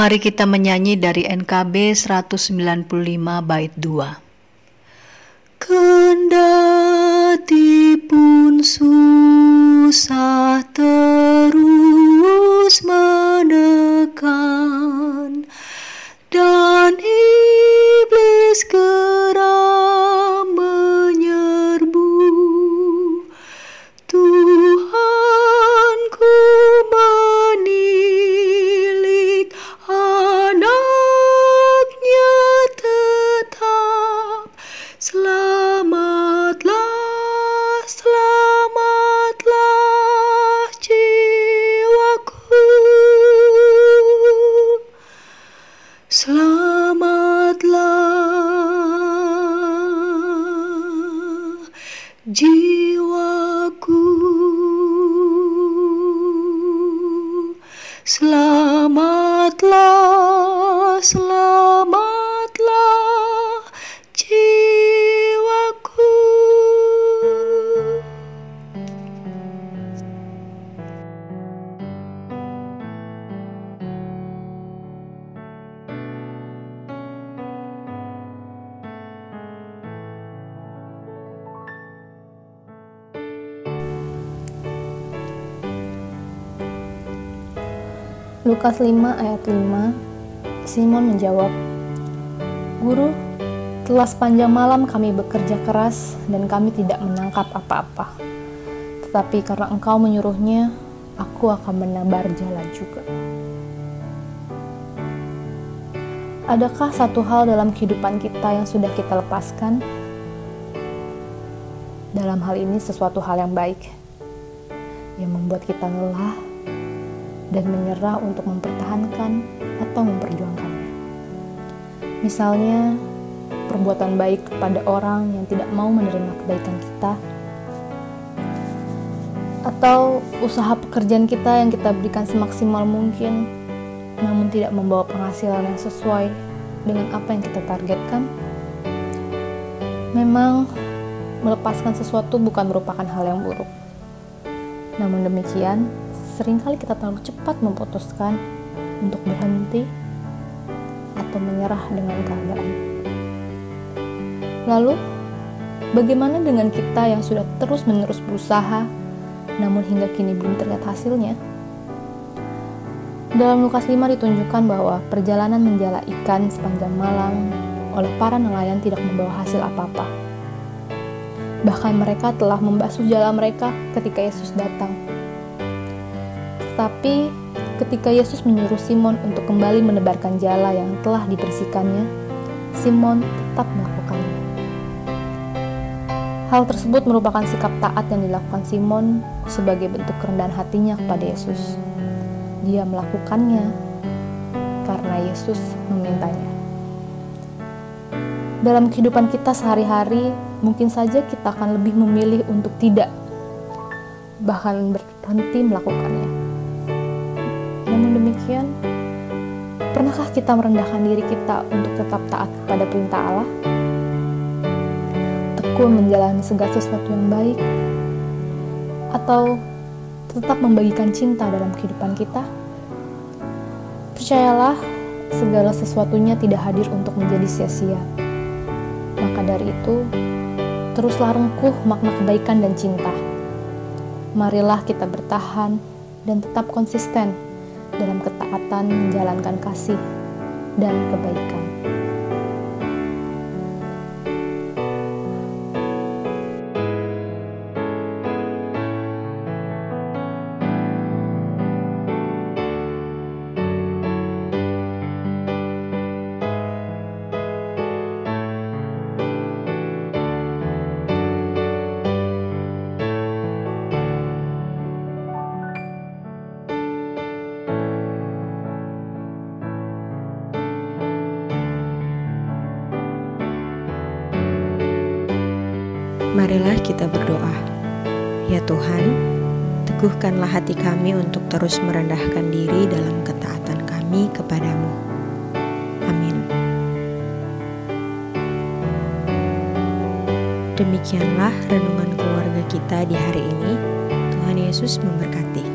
Mari kita menyanyi dari NKB 195 bait 2. Kendati pun susah Selamatlah, jiwaku. Lukas 5 ayat 5 Simon menjawab Guru, telah sepanjang malam kami bekerja keras dan kami tidak menangkap apa-apa. Tetapi karena engkau menyuruhnya, aku akan menabar jalan juga. Adakah satu hal dalam kehidupan kita yang sudah kita lepaskan? Dalam hal ini sesuatu hal yang baik, yang membuat kita lelah dan menyerah untuk mempertahankan atau memperjuangkannya. Misalnya, perbuatan baik kepada orang yang tidak mau menerima kebaikan kita, atau usaha pekerjaan kita yang kita berikan semaksimal mungkin, namun tidak membawa penghasilan yang sesuai dengan apa yang kita targetkan. Memang, melepaskan sesuatu bukan merupakan hal yang buruk. Namun demikian, sering kali kita terlalu cepat memutuskan untuk berhenti menyerah dengan keadaan. Lalu, bagaimana dengan kita yang sudah terus-menerus berusaha, namun hingga kini belum terlihat hasilnya? Dalam Lukas 5 ditunjukkan bahwa perjalanan menjala ikan sepanjang malam oleh para nelayan tidak membawa hasil apa-apa. Bahkan mereka telah membasuh jala mereka ketika Yesus datang tetapi ketika Yesus menyuruh Simon untuk kembali menebarkan jala yang telah dibersihkannya, Simon tetap melakukannya. Hal tersebut merupakan sikap taat yang dilakukan Simon sebagai bentuk kerendahan hatinya kepada Yesus. Dia melakukannya karena Yesus memintanya. Dalam kehidupan kita sehari-hari, mungkin saja kita akan lebih memilih untuk tidak, bahkan berhenti melakukannya. Demikian, pernahkah kita merendahkan diri kita untuk tetap taat kepada perintah Allah? Tekun menjalani segala sesuatu yang baik? Atau tetap membagikan cinta dalam kehidupan kita? Percayalah, segala sesuatunya tidak hadir untuk menjadi sia-sia. Maka dari itu, teruslah rengkuh makna kebaikan dan cinta. Marilah kita bertahan dan tetap konsisten dalam ketaatan menjalankan kasih dan kebaikan. Marilah kita berdoa. Ya Tuhan, teguhkanlah hati kami untuk terus merendahkan diri dalam ketaatan kami kepadamu. Amin. Demikianlah renungan keluarga kita di hari ini. Tuhan Yesus memberkati.